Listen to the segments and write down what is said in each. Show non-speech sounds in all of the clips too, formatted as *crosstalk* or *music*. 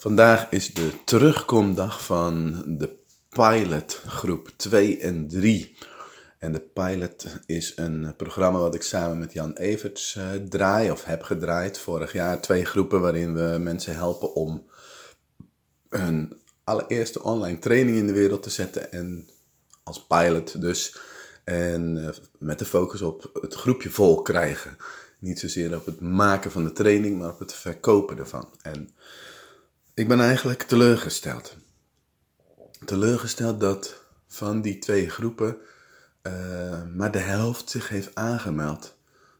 Vandaag is de terugkomdag van de pilot groep 2 en 3. En de pilot is een programma wat ik samen met Jan Everts uh, draai of heb gedraaid vorig jaar. Twee groepen waarin we mensen helpen om een allereerste online training in de wereld te zetten. En als pilot dus. En uh, met de focus op het groepje vol krijgen. Niet zozeer op het maken van de training, maar op het verkopen ervan. En ik ben eigenlijk teleurgesteld. Teleurgesteld dat van die twee groepen uh, maar de helft zich heeft aangemeld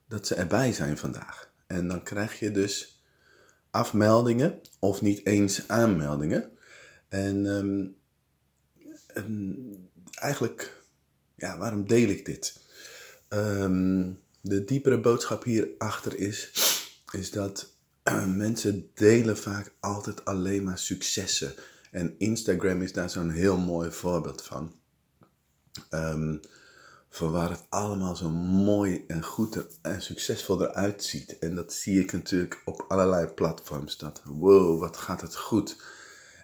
dat ze erbij zijn vandaag. En dan krijg je dus afmeldingen of niet eens aanmeldingen. En, um, en eigenlijk, ja, waarom deel ik dit? Um, de diepere boodschap hierachter is, is dat mensen delen vaak altijd alleen maar successen. En Instagram is daar zo'n heel mooi voorbeeld van. Um, van waar het allemaal zo mooi en goed en succesvol eruit ziet. En dat zie ik natuurlijk op allerlei platforms. Dat, wow, wat gaat het goed.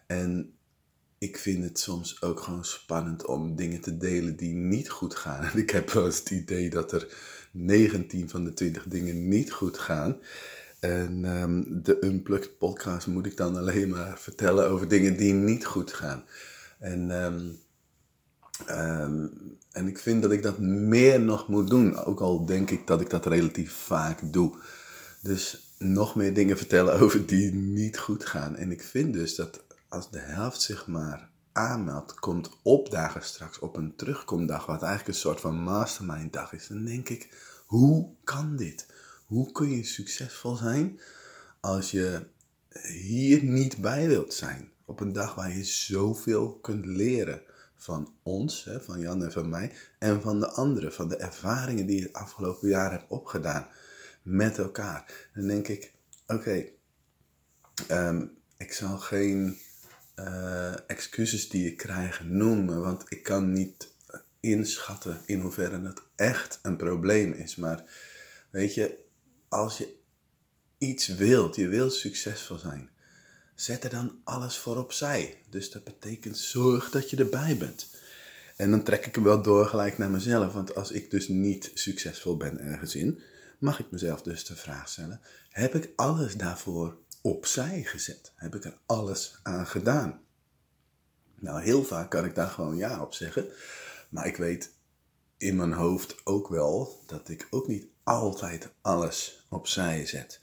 En ik vind het soms ook gewoon spannend om dingen te delen die niet goed gaan. *laughs* Ik heb wel eens het idee dat er 19 van de 20 dingen niet goed gaan. En um, de Unplugged podcast moet ik dan alleen maar vertellen over dingen die niet goed gaan. En, um, um, en ik vind dat ik dat meer nog moet doen. Ook al denk ik dat ik dat relatief vaak doe. Dus nog meer dingen vertellen *laughs* over die niet goed gaan. En ik vind dus dat als de helft zich maar aanmeldt, komt opdagen straks op een terugkomdag, wat eigenlijk een soort van mastermind dag is, dan denk ik, hoe kan dit? Hoe kun je succesvol zijn als je hier niet bij wilt zijn? Op een dag waar je zoveel kunt leren van ons, van Jan en van mij, en van de anderen, van de ervaringen die je het afgelopen jaar hebt opgedaan met elkaar. Dan denk ik, oké, um, ik zal geen uh, excuses die ik krijg noemen, want ik kan niet inschatten in hoeverre het echt een probleem is. Maar weet je, als je iets wilt, je wilt succesvol zijn, zet er dan alles voor opzij. Dus dat betekent zorg dat je erbij bent. En dan trek ik hem wel door gelijk naar mezelf, want als ik dus niet succesvol ben ergens in, mag ik mezelf dus de vraag stellen: heb ik alles daarvoor opzij gezet? Heb ik er alles aan gedaan? Nou, heel vaak kan ik daar gewoon ja op zeggen. Maar ik weet in mijn hoofd ook wel dat ik ook niet altijd alles opzij zet.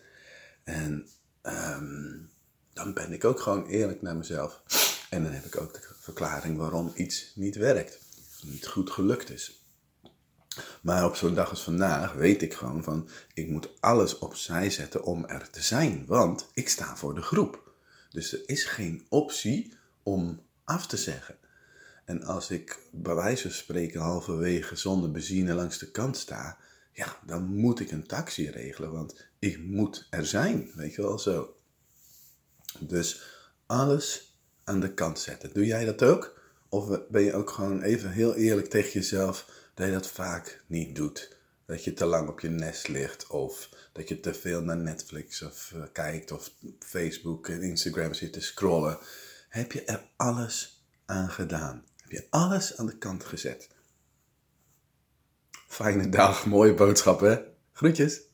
En um, dan ben ik ook gewoon eerlijk naar mezelf. En dan heb ik ook de verklaring waarom iets niet werkt. Niet goed gelukt is. Maar op zo'n dag als vandaag weet ik gewoon van, ik moet alles opzij zetten om er te zijn. Want ik sta voor de groep. Dus er is geen optie om af te zeggen. En als ik bij wijze van spreken halverwege zonder benzine langs de kant sta, ja, dan moet ik een taxi regelen, want ik moet er zijn, weet je wel zo. Dus alles aan de kant zetten. Doe jij dat ook? Of ben je ook gewoon even heel eerlijk tegen jezelf dat je dat vaak niet doet? Dat je te lang op je nest ligt of dat je te veel naar Netflix of uh, kijkt of Facebook en Instagram zit te scrollen. Heb je er alles aan gedaan? Heb je alles aan de kant gezet? Fijne dag, mooie boodschap hè? Groetjes!